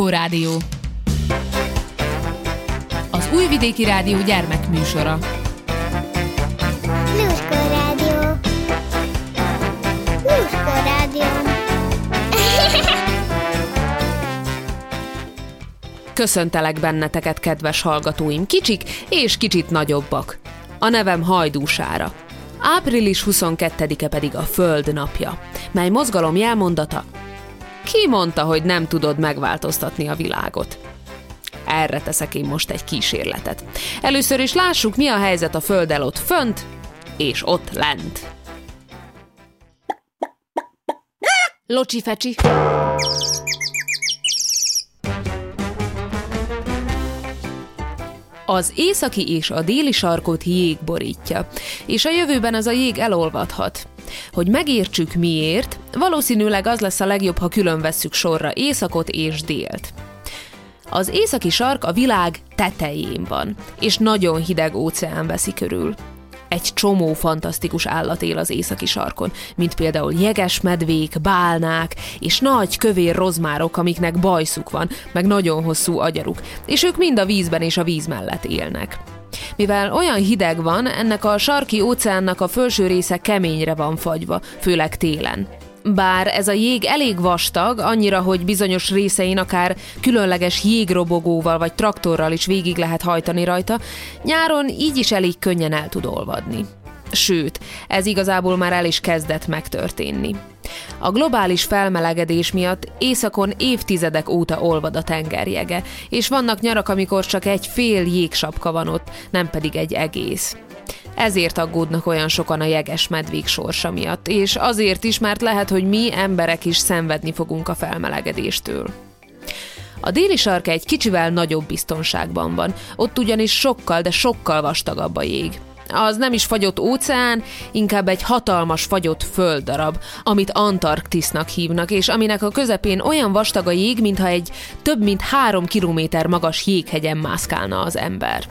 Lluskó Rádió. Az Újvidéki Rádió gyermekműsora. Lluskó Rádió. Lluskó Rádió. Köszöntelek benneteket, kedves hallgatóim, kicsik és kicsit nagyobbak. A nevem Hajdúsára. Április 22-e pedig a Föld napja, mely mozgalom jelmondata Ki mondta, hogy nem tudod megváltoztatni a világot? Erre teszek én most egy kísérletet. Először is lássuk, mi a helyzet a Földdel ott fönt, és ott lent. Locsi fecsi. Az északi és a déli sarkot jég borítja, és a jövőben ez a jég elolvadhat. Hogy megértsük miért, valószínűleg az lesz a legjobb, ha külön vesszük sorra északot és délt. Az északi sark a világ tetején van, és nagyon hideg óceán veszi körül. Egy csomó fantasztikus állat él az északi sarkon, mint például jeges medvék, bálnák és nagy kövér rozmárok, amiknek bajszuk van, meg nagyon hosszú agyaruk, és ők mind a vízben és a víz mellett élnek. Mivel olyan hideg van, ennek a sarki óceánnak a felső része keményre van fagyva, főleg télen. Bár ez a jég elég vastag, annyira, hogy bizonyos részein akár különleges jégrobogóval vagy traktorral is végig lehet hajtani rajta, nyáron így is elég könnyen el tud olvadni. Sőt, ez igazából már el is kezdett megtörténni. A globális felmelegedés miatt északon évtizedek óta olvad a tengerjege, és vannak nyarak, amikor csak egy fél jégsapka van ott, nem pedig egy egész. Ezért aggódnak olyan sokan a jeges medvék sorsa miatt, és azért is, mert lehet, hogy mi emberek is szenvedni fogunk a felmelegedéstől. A déli sarka egy kicsivel nagyobb biztonságban van, ott ugyanis sokkal, de sokkal vastagabb a jég. Az nem is fagyott óceán, inkább egy hatalmas fagyott földdarab, amit Antarktisznak hívnak, és aminek a közepén olyan vastag a jég, mintha egy több mint három kilométer magas jéghegyen mászkálna az ember.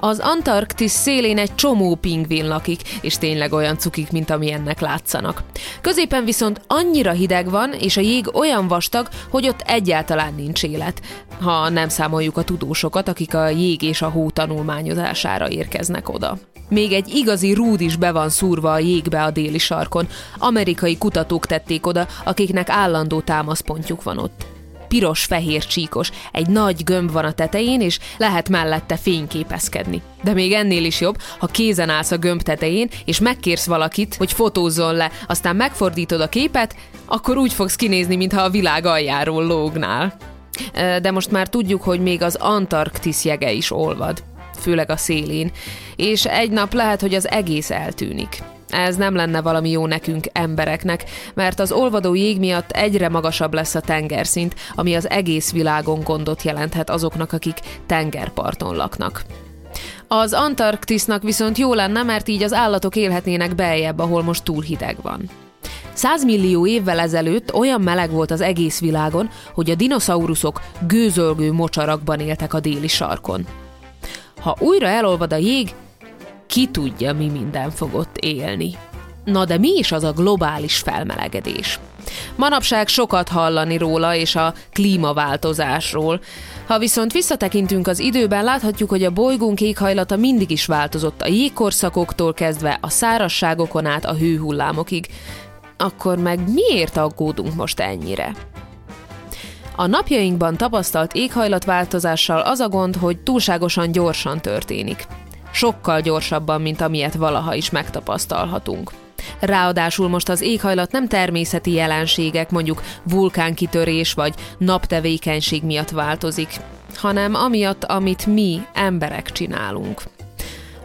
Az Antarktisz szélén egy csomó pingvin lakik, és tényleg olyan cukik, mint amilyennek látszanak. Középen viszont annyira hideg van, és a jég olyan vastag, hogy ott egyáltalán nincs élet, ha nem számoljuk a tudósokat, akik a jég és a hó tanulmányozására érkeznek oda. Még egy igazi rúd is be van szúrva a jégbe a déli sarkon. Amerikai kutatók tették oda, akiknek állandó támaszpontjuk van ott piros-fehér csíkos, egy nagy gömb van a tetején, és lehet mellette fényképezkedni. De még ennél is jobb, ha kézen állsz a gömb tetején, és megkérsz valakit, hogy fotózzon le, aztán megfordítod a képet, akkor úgy fogsz kinézni, mintha a világ aljáról lógnál. De most már tudjuk, hogy még az Antarktisz jege is olvad főleg a szélén, és egy nap lehet, hogy az egész eltűnik. Ez nem lenne valami jó nekünk, embereknek, mert az olvadó jég miatt egyre magasabb lesz a tengerszint, ami az egész világon gondot jelenthet azoknak, akik tengerparton laknak. Az Antarktisznak viszont jó lenne, mert így az állatok élhetnének beljebb, ahol most túl hideg van. 100 millió évvel ezelőtt olyan meleg volt az egész világon, hogy a dinoszauruszok gőzölgő mocsarakban éltek a déli sarkon. Ha újra elolvad a jég, ki tudja, mi minden fog ott élni. Na de mi is az a globális felmelegedés? Manapság sokat hallani róla és a klímaváltozásról. Ha viszont visszatekintünk az időben, láthatjuk, hogy a bolygónk éghajlata mindig is változott a jégkorszakoktól kezdve a szárasságokon át a hőhullámokig. Akkor meg miért aggódunk most ennyire? A napjainkban tapasztalt éghajlatváltozással az a gond, hogy túlságosan gyorsan történik sokkal gyorsabban, mint amilyet valaha is megtapasztalhatunk. Ráadásul most az éghajlat nem természeti jelenségek, mondjuk vulkánkitörés vagy naptevékenység miatt változik, hanem amiatt, amit mi, emberek csinálunk.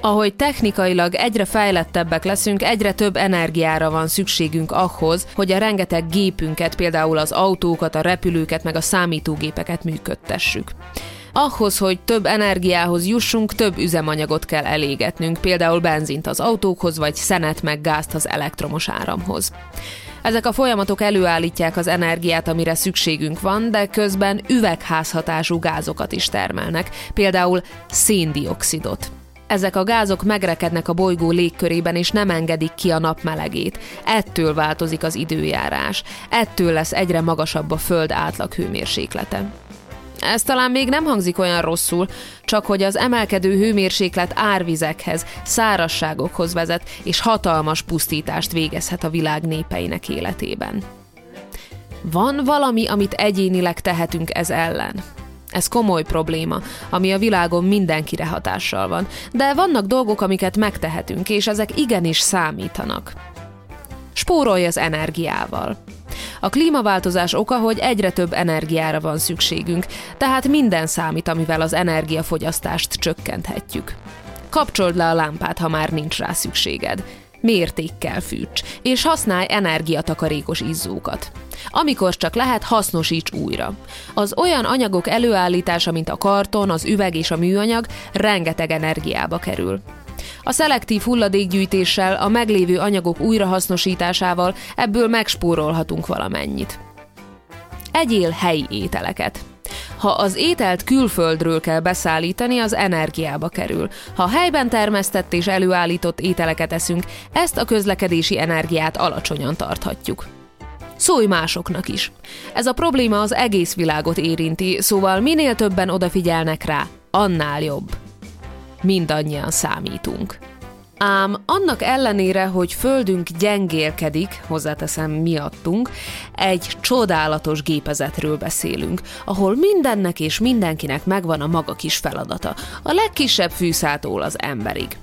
Ahogy technikailag egyre fejlettebbek leszünk, egyre több energiára van szükségünk ahhoz, hogy a rengeteg gépünket, például az autókat, a repülőket, meg a számítógépeket működtessük. Ahhoz, hogy több energiához jussunk, több üzemanyagot kell elégetnünk, például benzint az autókhoz, vagy szenet meg gázt az elektromos áramhoz. Ezek a folyamatok előállítják az energiát, amire szükségünk van, de közben üvegházhatású gázokat is termelnek, például széndiokszidot. Ezek a gázok megrekednek a bolygó légkörében és nem engedik ki a nap melegét. Ettől változik az időjárás. Ettől lesz egyre magasabb a Föld átlag hőmérséklete. Ez talán még nem hangzik olyan rosszul, csak hogy az emelkedő hőmérséklet árvizekhez, szárasságokhoz vezet, és hatalmas pusztítást végezhet a világ népeinek életében. Van valami, amit egyénileg tehetünk ez ellen? Ez komoly probléma, ami a világon mindenkire hatással van, de vannak dolgok, amiket megtehetünk, és ezek igenis számítanak. Spórolj az energiával. A klímaváltozás oka, hogy egyre több energiára van szükségünk, tehát minden számít, amivel az energiafogyasztást csökkenthetjük. Kapcsold le a lámpát, ha már nincs rá szükséged. Mértékkel fűts, és használj energiatakarékos izzókat. Amikor csak lehet, hasznosíts újra. Az olyan anyagok előállítása, mint a karton, az üveg és a műanyag, rengeteg energiába kerül. A szelektív hulladékgyűjtéssel, a meglévő anyagok újrahasznosításával ebből megspórolhatunk valamennyit. Egyél helyi ételeket. Ha az ételt külföldről kell beszállítani, az energiába kerül. Ha helyben termesztett és előállított ételeket eszünk, ezt a közlekedési energiát alacsonyan tarthatjuk. Szólj másoknak is. Ez a probléma az egész világot érinti, szóval minél többen odafigyelnek rá, annál jobb mindannyian számítunk. Ám annak ellenére, hogy földünk gyengélkedik, hozzáteszem miattunk, egy csodálatos gépezetről beszélünk, ahol mindennek és mindenkinek megvan a maga kis feladata, a legkisebb fűszától az emberig.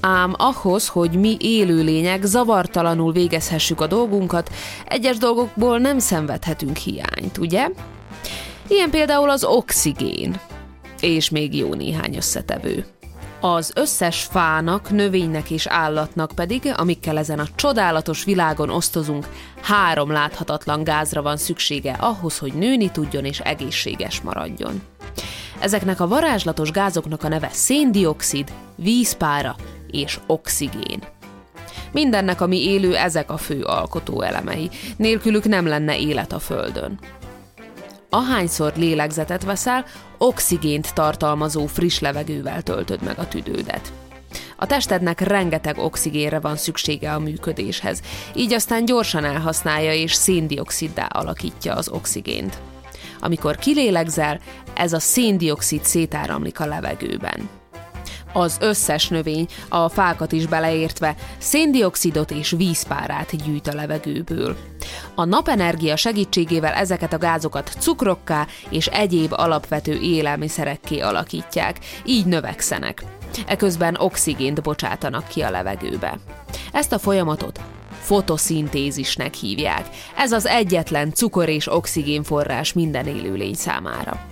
Ám ahhoz, hogy mi élőlények zavartalanul végezhessük a dolgunkat, egyes dolgokból nem szenvedhetünk hiányt, ugye? Ilyen például az oxigén, és még jó néhány összetevő. Az összes fának, növénynek és állatnak pedig, amikkel ezen a csodálatos világon osztozunk, három láthatatlan gázra van szüksége ahhoz, hogy nőni tudjon és egészséges maradjon. Ezeknek a varázslatos gázoknak a neve széndiokszid, vízpára és oxigén. Mindennek, ami élő, ezek a fő alkotó elemei. Nélkülük nem lenne élet a Földön. Ahányszor lélegzetet veszel, oxigént tartalmazó friss levegővel töltöd meg a tüdődet. A testednek rengeteg oxigénre van szüksége a működéshez, így aztán gyorsan elhasználja és széndioksziddá alakítja az oxigént. Amikor kilélegzel, ez a széndiokszid szétáramlik a levegőben az összes növény, a fákat is beleértve, széndiokszidot és vízpárát gyűjt a levegőből. A napenergia segítségével ezeket a gázokat cukrokká és egyéb alapvető élelmiszerekké alakítják, így növekszenek. Eközben oxigént bocsátanak ki a levegőbe. Ezt a folyamatot fotoszintézisnek hívják. Ez az egyetlen cukor és oxigén forrás minden élőlény számára.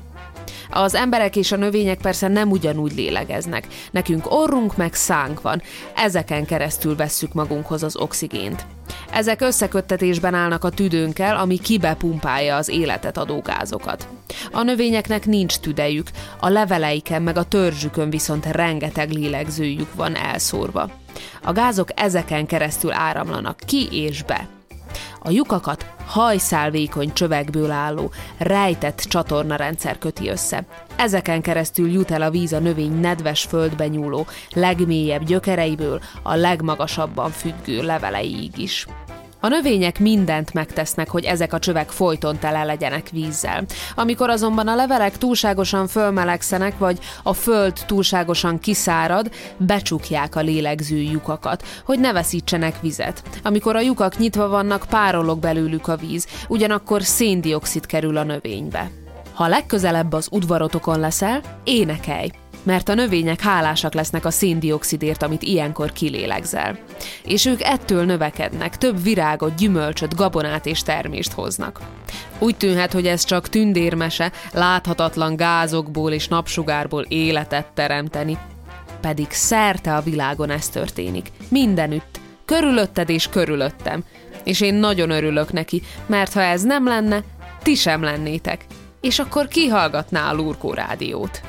Az emberek és a növények persze nem ugyanúgy lélegeznek. Nekünk orrunk meg szánk van, ezeken keresztül vesszük magunkhoz az oxigént. Ezek összeköttetésben állnak a tüdőnkkel, ami kibepumpálja az életet adó gázokat. A növényeknek nincs tüdejük, a leveleiken meg a törzsükön viszont rengeteg lélegzőjük van elszórva. A gázok ezeken keresztül áramlanak ki és be. A lyukakat hajszálvékony csövekből álló, rejtett csatornarendszer köti össze. Ezeken keresztül jut el a víz a növény nedves földbe nyúló, legmélyebb gyökereiből a legmagasabban függő leveleig is. A növények mindent megtesznek, hogy ezek a csövek folyton tele legyenek vízzel. Amikor azonban a levelek túlságosan fölmelegszenek, vagy a föld túlságosan kiszárad, becsukják a lélegző lyukakat, hogy ne veszítsenek vizet. Amikor a lyukak nyitva vannak, párolog belőlük a víz, ugyanakkor széndiokszid kerül a növénybe. Ha legközelebb az udvarotokon leszel, énekelj! Mert a növények hálásak lesznek a széndiokszidért, amit ilyenkor kilélegzel. És ők ettől növekednek, több virágot, gyümölcsöt, gabonát és termést hoznak. Úgy tűnhet, hogy ez csak tündérmese, láthatatlan gázokból és napsugárból életet teremteni. Pedig szerte a világon ez történik. Mindenütt. Körülötted és körülöttem. És én nagyon örülök neki, mert ha ez nem lenne, ti sem lennétek. És akkor kihallgatná a Lurkó rádiót.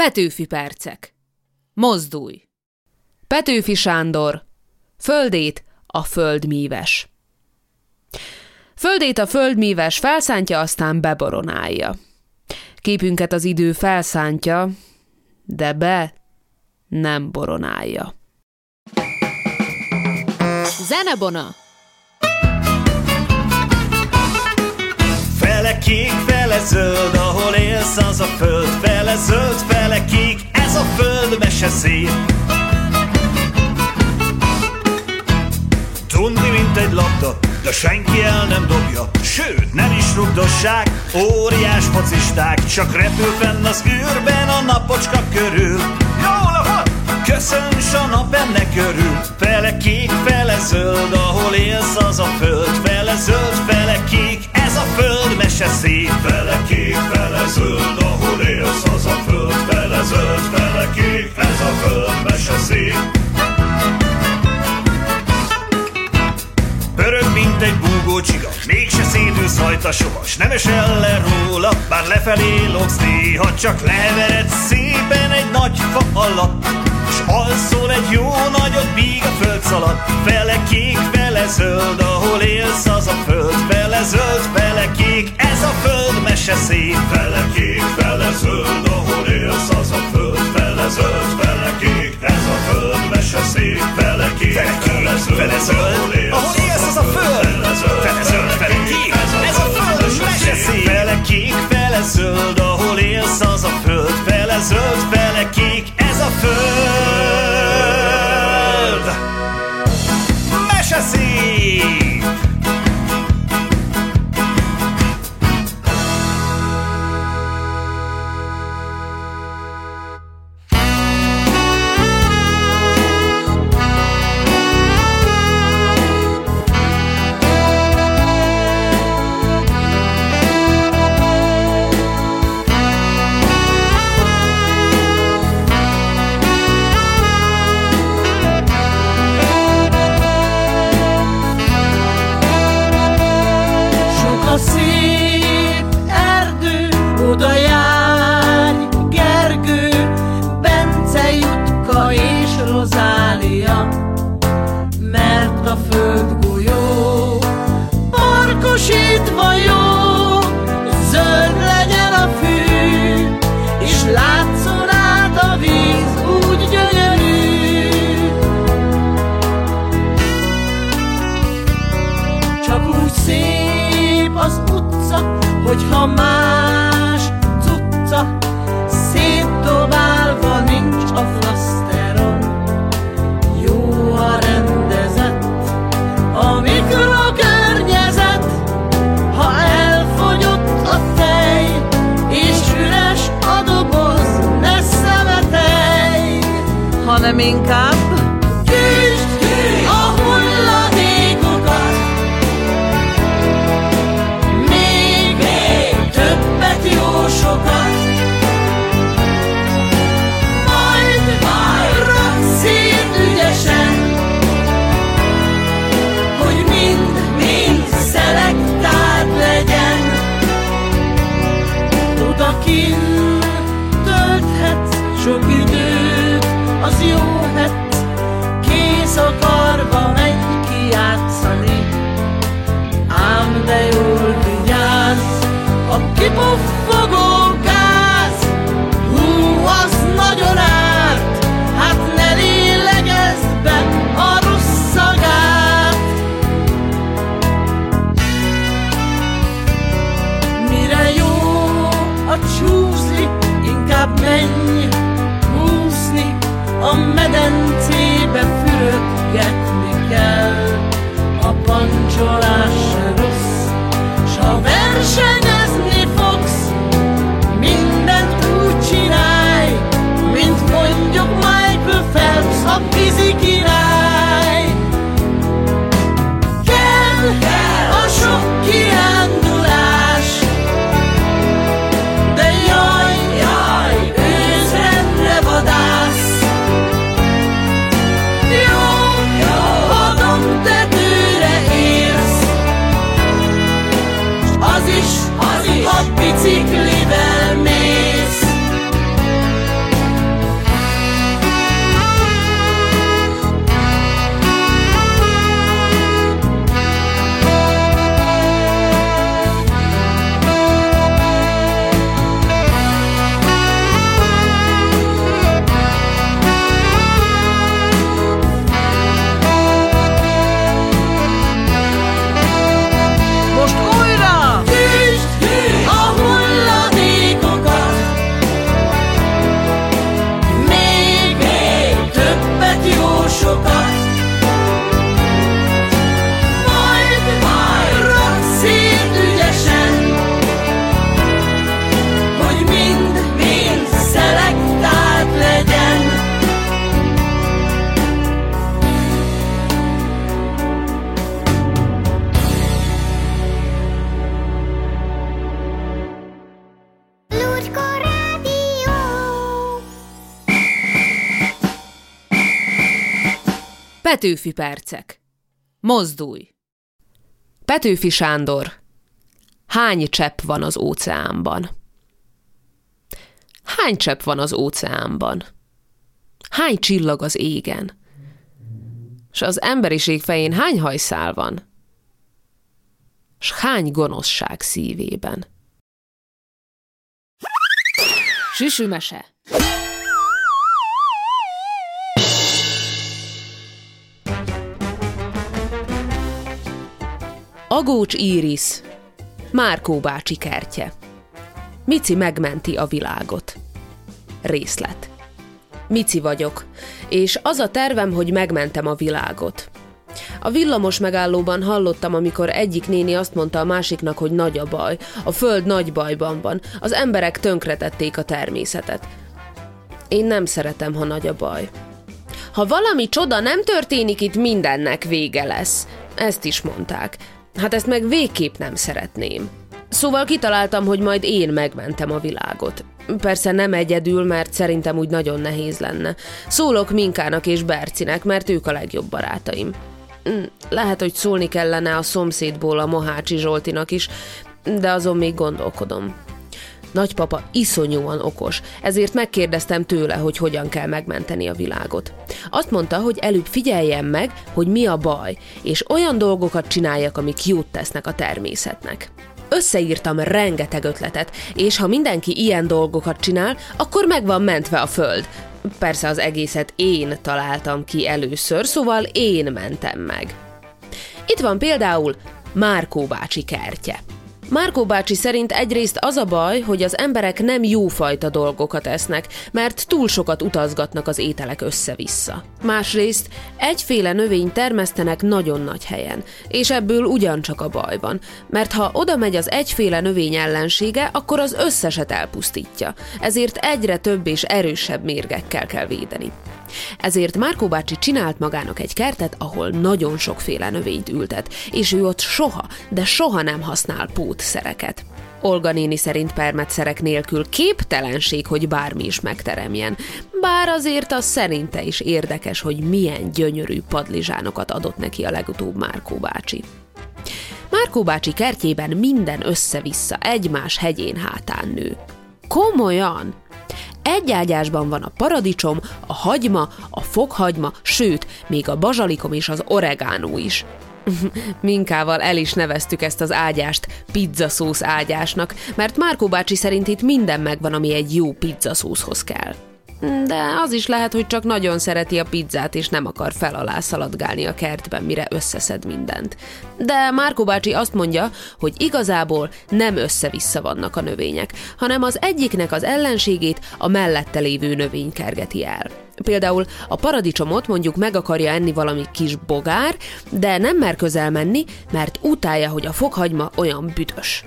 Petőfi percek. Mozdulj! Petőfi Sándor. Földét a földmíves. Földét a földmíves felszántja, aztán beboronálja. Képünket az idő felszántja, de be nem boronálja. Zenebona! Kék, fele zöld, ahol élsz az a föld. Fele zöld, fele kék, ez a föld mese szép. Tundi, mint egy labda, de senki el nem dobja. Sőt, nem is rugdossák, óriás focisták. Csak repül fenn az űrben a napocska körül. Jól van! Köszönts a nap ennek körül. Fele kék, fele zöld, ahol élsz az a föld. Fele zöld, fele kék, ez a föld mese szép Fele kék, fele zöld, ahol élsz az a föld Fele zöld, fele kék, ez a föld mese szép csiga, mégse szédülsz rajta soha, s nem esel le róla, bár lefelé logsz néha, csak levered szépen egy nagy fa alatt, s alszol egy jó nagyot, bíg a föld szalad, fele kék, fele zöld, ahol élsz az a föld, fele zöld, fele kék, ez a föld mese szép, fele kék, fele zöld, ahol élsz az a föld, fele zöld, fele kék, ez a föld mese szép, hanem inkább Petőfi percek. Mozdulj! Petőfi Sándor. Hány csepp van az óceánban? Hány csepp van az óceánban? Hány csillag az égen? S az emberiség fején hány hajszál van? S hány gonoszság szívében? Süsümese. Agócs Íris, Márkó bácsi kertje. Mici megmenti a világot. Részlet. Mici vagyok, és az a tervem, hogy megmentem a világot. A villamos megállóban hallottam, amikor egyik néni azt mondta a másiknak, hogy nagy a baj, a föld nagy bajban van, az emberek tönkretették a természetet. Én nem szeretem, ha nagy a baj. Ha valami csoda nem történik, itt mindennek vége lesz. Ezt is mondták. Hát ezt meg végképp nem szeretném. Szóval kitaláltam, hogy majd én megmentem a világot. Persze nem egyedül, mert szerintem úgy nagyon nehéz lenne. Szólok Minkának és Bercinek, mert ők a legjobb barátaim. Hm, lehet, hogy szólni kellene a szomszédból a Mohácsi Zsoltinak is, de azon még gondolkodom. Nagypapa iszonyúan okos, ezért megkérdeztem tőle, hogy hogyan kell megmenteni a világot. Azt mondta, hogy előbb figyeljem meg, hogy mi a baj, és olyan dolgokat csináljak, amik jót tesznek a természetnek. Összeírtam rengeteg ötletet, és ha mindenki ilyen dolgokat csinál, akkor meg van mentve a föld. Persze az egészet én találtam ki először, szóval én mentem meg. Itt van például Márkó bácsi kertje. Márkó bácsi szerint egyrészt az a baj, hogy az emberek nem jófajta dolgokat esznek, mert túl sokat utazgatnak az ételek össze-vissza. Másrészt egyféle növény termesztenek nagyon nagy helyen, és ebből ugyancsak a baj van, mert ha oda megy az egyféle növény ellensége, akkor az összeset elpusztítja, ezért egyre több és erősebb mérgekkel kell védeni. Ezért Márkó bácsi csinált magának egy kertet, ahol nagyon sokféle növényt ültet, és ő ott soha, de soha nem használ pótszereket. Olga néni szerint permetszerek nélkül képtelenség, hogy bármi is megteremjen. Bár azért az szerinte is érdekes, hogy milyen gyönyörű padlizsánokat adott neki a legutóbb Márkó bácsi. Márkó bácsi kertjében minden össze-vissza egymás hegyén hátán nő. Komolyan? Egy ágyásban van a paradicsom, a hagyma, a fokhagyma, sőt, még a bazsalikom és az oregánó is. Minkával el is neveztük ezt az ágyást pizzaszósz ágyásnak, mert Márkó bácsi szerint itt minden megvan, ami egy jó pizzaszószhoz kell. De az is lehet, hogy csak nagyon szereti a pizzát, és nem akar fel alá szaladgálni a kertben, mire összeszed mindent. De Márko bácsi azt mondja, hogy igazából nem össze-vissza vannak a növények, hanem az egyiknek az ellenségét a mellette lévő növény kergeti el. Például a paradicsomot mondjuk meg akarja enni valami kis bogár, de nem mer közel menni, mert utálja, hogy a fokhagyma olyan büdös.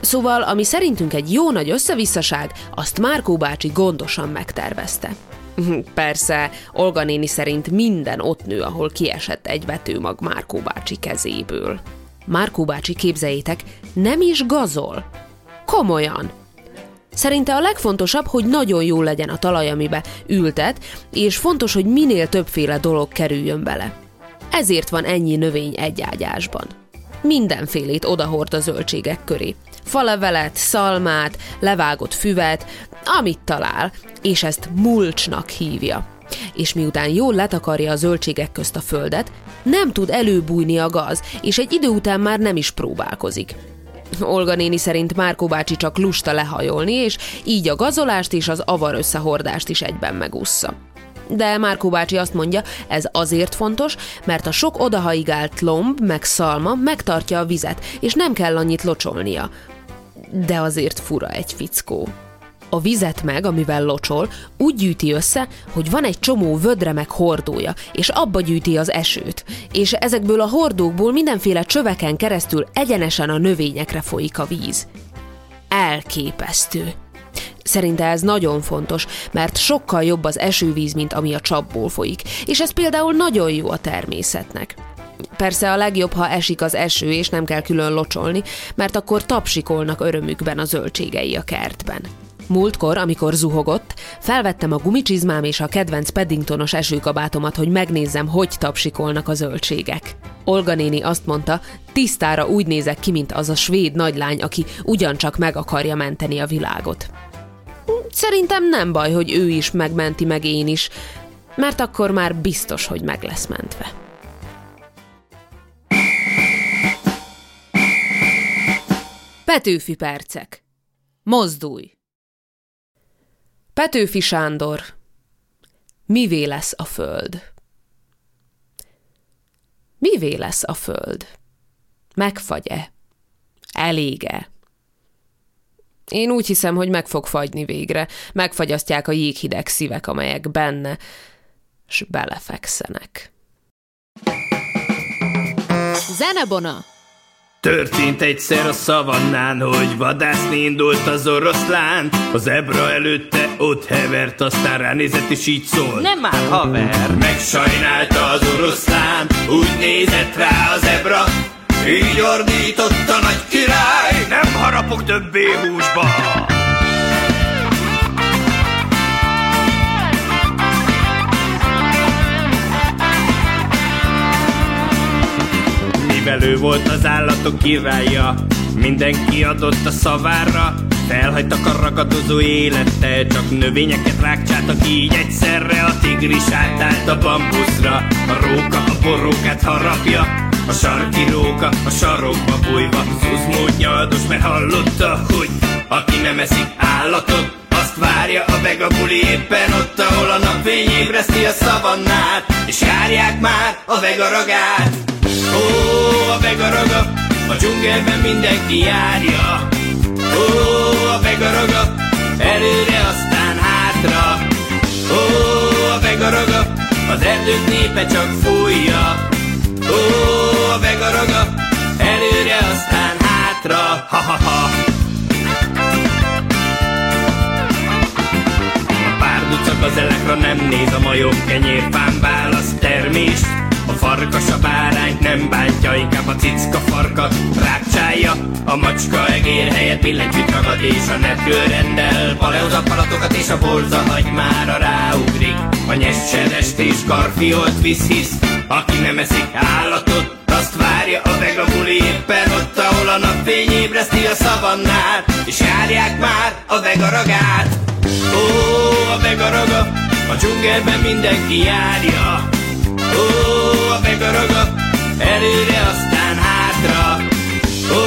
Szóval, ami szerintünk egy jó nagy összevisszaság, azt Márkó bácsi gondosan megtervezte. Persze, Olga néni szerint minden ott nő, ahol kiesett egy vetőmag Márkó bácsi kezéből. Márkó bácsi, képzeljétek, nem is gazol. Komolyan. Szerinte a legfontosabb, hogy nagyon jó legyen a talaj, amibe ültet, és fontos, hogy minél többféle dolog kerüljön bele. Ezért van ennyi növény egy ágyásban. Mindenfélét odahord a zöldségek köré falevelet, szalmát, levágott füvet, amit talál, és ezt mulcsnak hívja. És miután jól letakarja a zöldségek közt a földet, nem tud előbújni a gaz, és egy idő után már nem is próbálkozik. Olga néni szerint Márkó bácsi csak lusta lehajolni, és így a gazolást és az avar összehordást is egyben megúszza. De Márkó bácsi azt mondja, ez azért fontos, mert a sok odahaigált lomb meg szalma megtartja a vizet, és nem kell annyit locsolnia de azért fura egy fickó. A vizet meg, amivel locsol, úgy gyűjti össze, hogy van egy csomó vödre meg hordója, és abba gyűjti az esőt. És ezekből a hordókból mindenféle csöveken keresztül egyenesen a növényekre folyik a víz. Elképesztő. Szerinte ez nagyon fontos, mert sokkal jobb az esővíz, mint ami a csapból folyik, és ez például nagyon jó a természetnek. Persze a legjobb, ha esik az eső, és nem kell külön locsolni, mert akkor tapsikolnak örömükben a zöldségei a kertben. Múltkor, amikor zuhogott, Felvettem a gumicsizmám és a kedvenc Paddingtonos esőkabátomat, hogy megnézzem, hogy tapsikolnak a zöldségek. Olga néni azt mondta, tisztára úgy nézek ki, mint az a svéd nagylány, aki ugyancsak meg akarja menteni a világot. Szerintem nem baj, hogy ő is megmenti meg én is, mert akkor már biztos, hogy meg lesz mentve. Petőfi percek. Mozdulj! Petőfi Sándor. Mivé lesz a föld? Mivé lesz a föld? Megfagy-e? Elége? Én úgy hiszem, hogy meg fog fagyni végre. Megfagyasztják a jéghideg szívek, amelyek benne, s belefekszenek. Zenebona! Történt egyszer a szavannán, hogy vadászni indult az oroszlán. Az ebra előtte ott hevert, aztán ránézett és így szól. Nem már haver! Megsajnálta az oroszlán, úgy nézett rá az ebra, így ordított a nagy király, nem harapok többé húsba. Mivel ő volt az állatok királya, mindenki adott a szavára, Felhagytak a ragadozó élete, csak növényeket rákcsáltak így egyszerre. A tigris átállt a bambuszra, a róka a borókát harapja a sarki róka a sarokba bújva. Szuzmót nyaldos, mert hallotta, hogy aki nem eszik állatot azt várja a vegabuli éppen ott, ahol a napfény ébreszti a szavannát És járják már a vegaragát Ó, a vegaraga, a dzsungelben mindenki járja. Ó, a vegaraga, előre aztán hátra. Ó, a vegaraga, az erdők népe csak fújja. Ó, a vegaraga, előre aztán hátra. Ha-ha-ha A párducak az elekra nem néz a majom kenyérfán válasz termést a farkas bárányt nem bántja, inkább a cicka farkat rákcsálja. A macska egér helyett billentyűt ragad és a nepkő rendel. Paleoza palatokat és a borza hagymára ráugrik. A nyescsedest és karfiolt visz hisz, aki nem eszik állatot, azt várja a vegabuli éppen ott, ahol a napfény ébreszti a szavannát, és járják már a vegaragát. Ó, a vegaraga, a dzsungelben mindenki járja, Ó, a vegaraga, előre aztán hátra. Ó,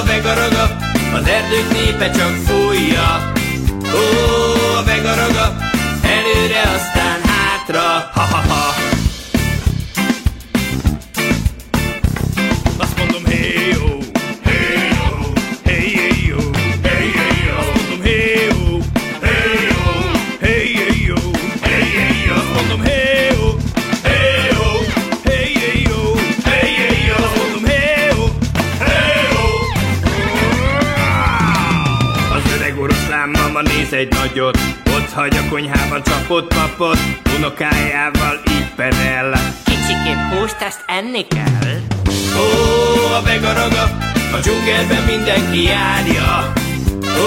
a vegaraga, az erdők népe csak fújja. Ó, a vegaraga, előre aztán hátra. Ha-ha-ha. Azt nagyot Ott hagy a konyhában csapott papot Unokájával így perel Kicsikém húst, ezt enni kell. Ó, a vegaraga, a dzsungelben mindenki járja. Ó,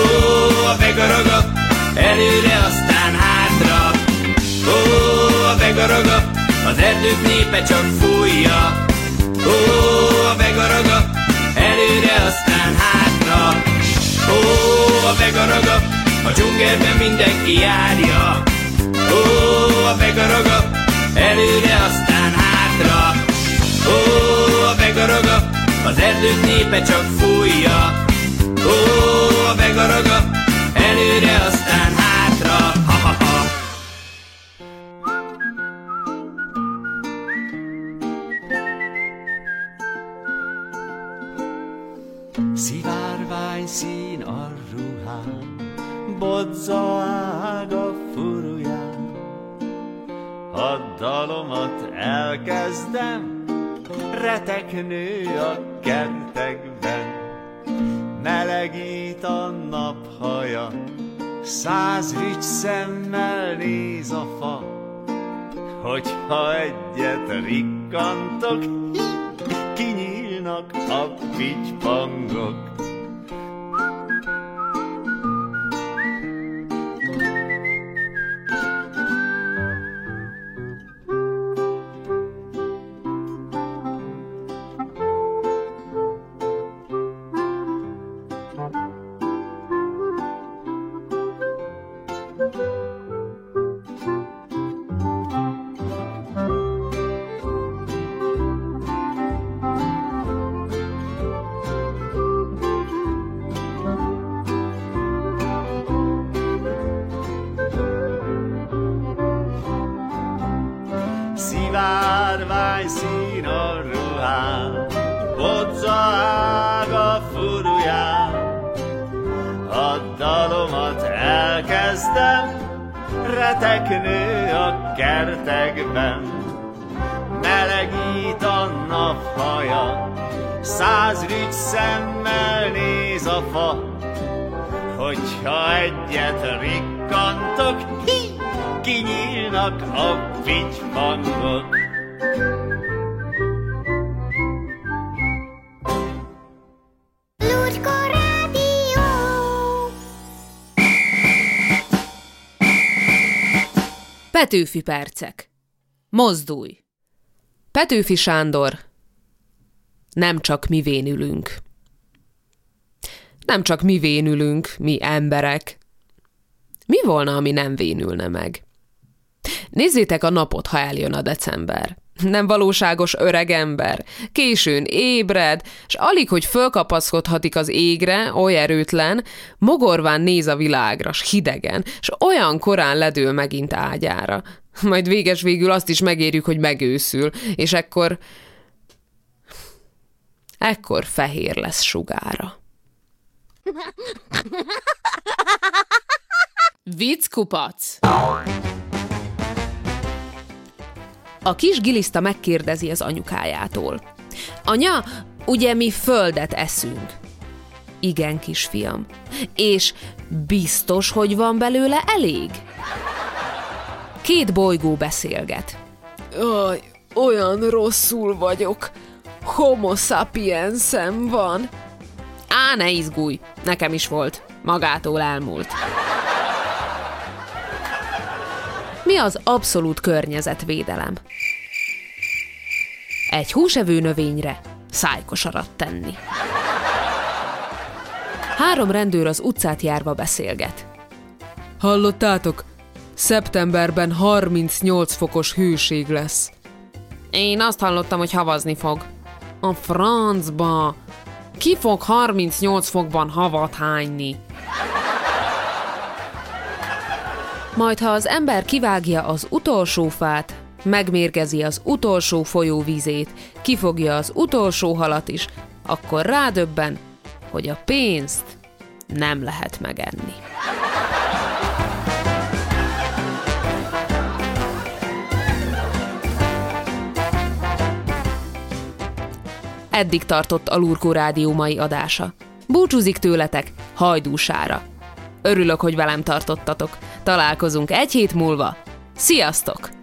a vegaraga, előre aztán hátra. Ó, a vegaraga, az erdők népe csak fújja. Ó, a vegaraga, előre aztán hátra. Ó, a vegaraga, a dzsungelben mindenki járja. Ó, a vegaraga, előre aztán hátra. Ó, a vegaraga, az erdők népe csak fújja. Ó, a vegaraga, előre aztán hátra. Elkezdem, retek a kertekben. Melegít a naphaja, száz rics szemmel néz a fa. Hogyha egyet rikkantok, kinyílnak a pitypangok. Szivárvány szín a ruhám, bodza ág a furuján. A dalomat elkezdem, reteknő a kertekben, melegít a naphaja, száz rügy szemmel néz a fa, hogyha egyet rikkantok, hi, kinyílnak a pityfangok. Petőfi percek. Mozdulj! Petőfi Sándor. Nem csak mi vénülünk. Nem csak mi vénülünk, mi emberek. Mi volna, ami nem vénülne meg? Nézzétek a napot, ha eljön a december. Nem valóságos öreg ember. Későn ébred, s alig, hogy fölkapaszkodhatik az égre, oly erőtlen, mogorván néz a világra, s hidegen, s olyan korán ledől megint ágyára. Majd véges végül azt is megérjük, hogy megőszül, és ekkor... Ekkor fehér lesz sugára. Vicckupac. A kis giliszta megkérdezi az anyukájától. Anya, ugye mi földet eszünk? Igen, kisfiam. És biztos, hogy van belőle elég? Két bolygó beszélget. Aj, olyan rosszul vagyok. Homo sapiensem van. Á, ne izgulj, nekem is volt. Magától elmúlt. Mi az abszolút környezetvédelem? Egy húsevő növényre szájkosarat tenni. Három rendőr az utcát járva beszélget. Hallottátok? Szeptemberben 38 fokos hőség lesz. Én azt hallottam, hogy havazni fog. A francba! Ki fog 38 fokban havat hányni? Majd, ha az ember kivágja az utolsó fát, megmérgezi az utolsó folyóvízét, kifogja az utolsó halat is, akkor rádöbben, hogy a pénzt nem lehet megenni. Eddig tartott a Lurkó Rádió mai adása. Búcsúzik tőletek hajdúsára. Örülök, hogy velem tartottatok. Találkozunk egy hét múlva. Sziasztok!